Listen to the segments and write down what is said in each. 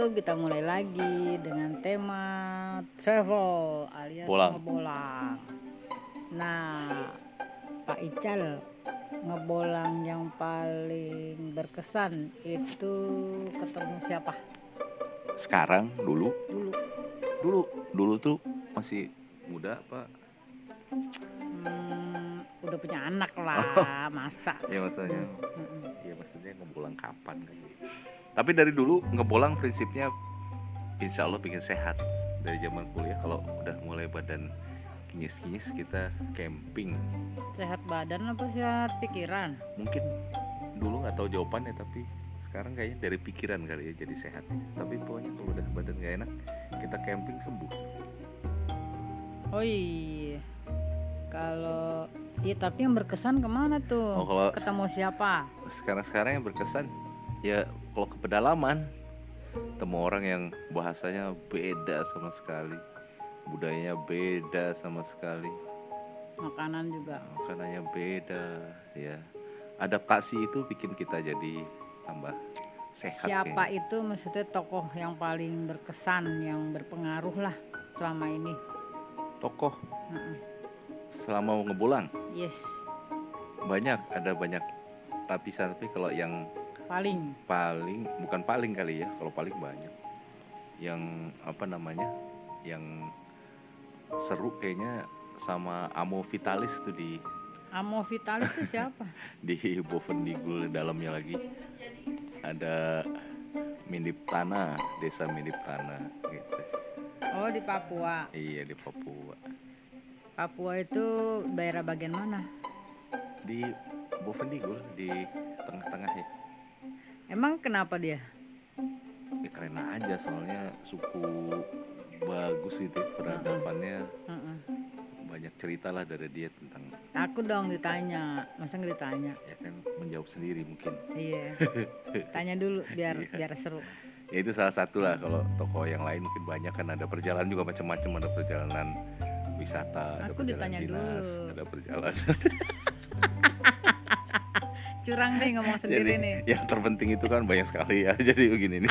YouTube kita mulai lagi dengan tema travel alias Bolang. ngebolang. Nah, Pak Ical ngebolang yang paling berkesan itu ketemu siapa Sekarang dulu dulu? dulu dulu tuh masih muda pak Hmm, udah punya anak lah, Oh. masa? ya maksudnya Mm-mm. ya maksudnya ngebolang kapan kan tapi dari dulu ngebolang prinsipnya insya Allah bikin sehat dari zaman kuliah kalau udah mulai badan kinyis-kinyis kita camping Sehat badan apa sehat pikiran? mungkin dulu nggak tahu jawabannya tapi sekarang kayaknya dari pikiran kali ya jadi sehat tapi pokoknya kalau udah badan nggak enak kita camping sembuh Oh iya. Kalau iya tapi yang berkesan ke mana tuh? oh kalau Ketemu siapa? sekarang-sekarang yang berkesan ya kalau ke pedalaman temu orang yang bahasanya beda sama sekali budayanya beda sama sekali Makanan juga. makanannya beda ya adaptasi itu bikin kita jadi tambah sehat Siapa kayaknya. itu maksudnya tokoh yang paling berkesan, yang berpengaruh lah selama ini? tokoh Mm-mm. selama ngebolang Yes, banyak ada banyak tapi tapi kalau yang paling. paling bukan paling kali ya kalau paling banyak yang apa namanya yang seru kayaknya sama Amo Vitalis tuh di Amo Vitalis itu siapa? di Bovendigul dalamnya lagi ada Mindip Tanah desa Mindip Tanah gitu Oh di Papua. iya di Papua Papua itu daerah bagian mana? di Bovendigul di tengah-tengah ya Emang kenapa dia? ya keren aja soalnya suku bagus itu peradabannya Mm-mm. banyak cerita lah dari dia tentang Aku dong ditanya, masa nggak ditanya? ya kan menjawab sendiri mungkin Iya. Tanya dulu biar Iya. biar seru. ya itu salah satu lah kalau tokoh yang lain mungkin banyak kan ada perjalanan juga macam-macam ada perjalanan wisata ada Aku perjalanan ditanya dinas dulu. ada perjalanan Curang deh ngomong sendiri jadi nih. yang terpenting itu kan banyak sekali ya jadi begini nih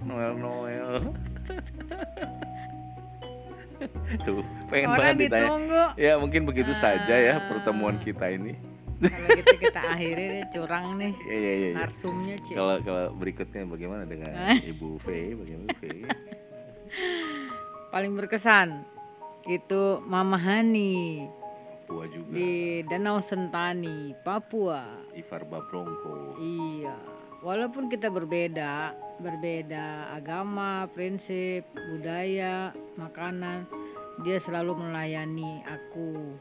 Noel Noel tuh pengen Orang banget ditanya ditunggu. ya mungkin begitu saja ya pertemuan kita ini Kalau gitu kita akhiri deh curang nih. ya ya ya, ya. Narsumnya Ci. kalau kalau berikutnya bagaimana dengan. Ibu V bagaimana V Paling berkesan itu Mama Hani Papua juga di Danau Sentani, Papua. Ivar Babrongko Iya. Walaupun kita berbeda, berbeda agama, prinsip, budaya, makanan, dia selalu melayani aku.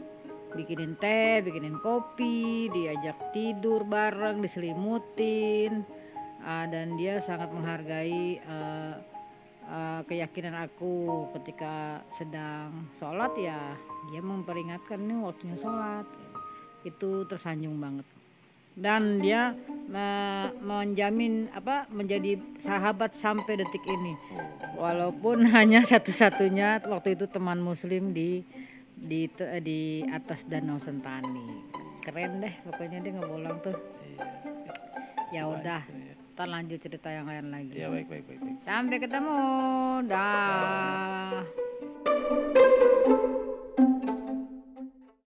Bikinin teh, bikinin kopi, diajak tidur bareng, diselimutin. Ah, dan dia sangat menghargai eh, eh, keyakinan aku ketika sedang sholat ya dia memperingatkan nih waktunya sholat. Itu tersanjung banget. Dan dia me- menjamin apa menjadi sahabat sampai detik ini. Walaupun hanya satu-satunya waktu itu teman muslim di di di atas danau Sentani. Keren deh pokoknya dia ngebolang tuh. Iya. ya udah ntar lanjut cerita yang lain lagi. Ya baik baik baik baik. Sampai ketemu. Dah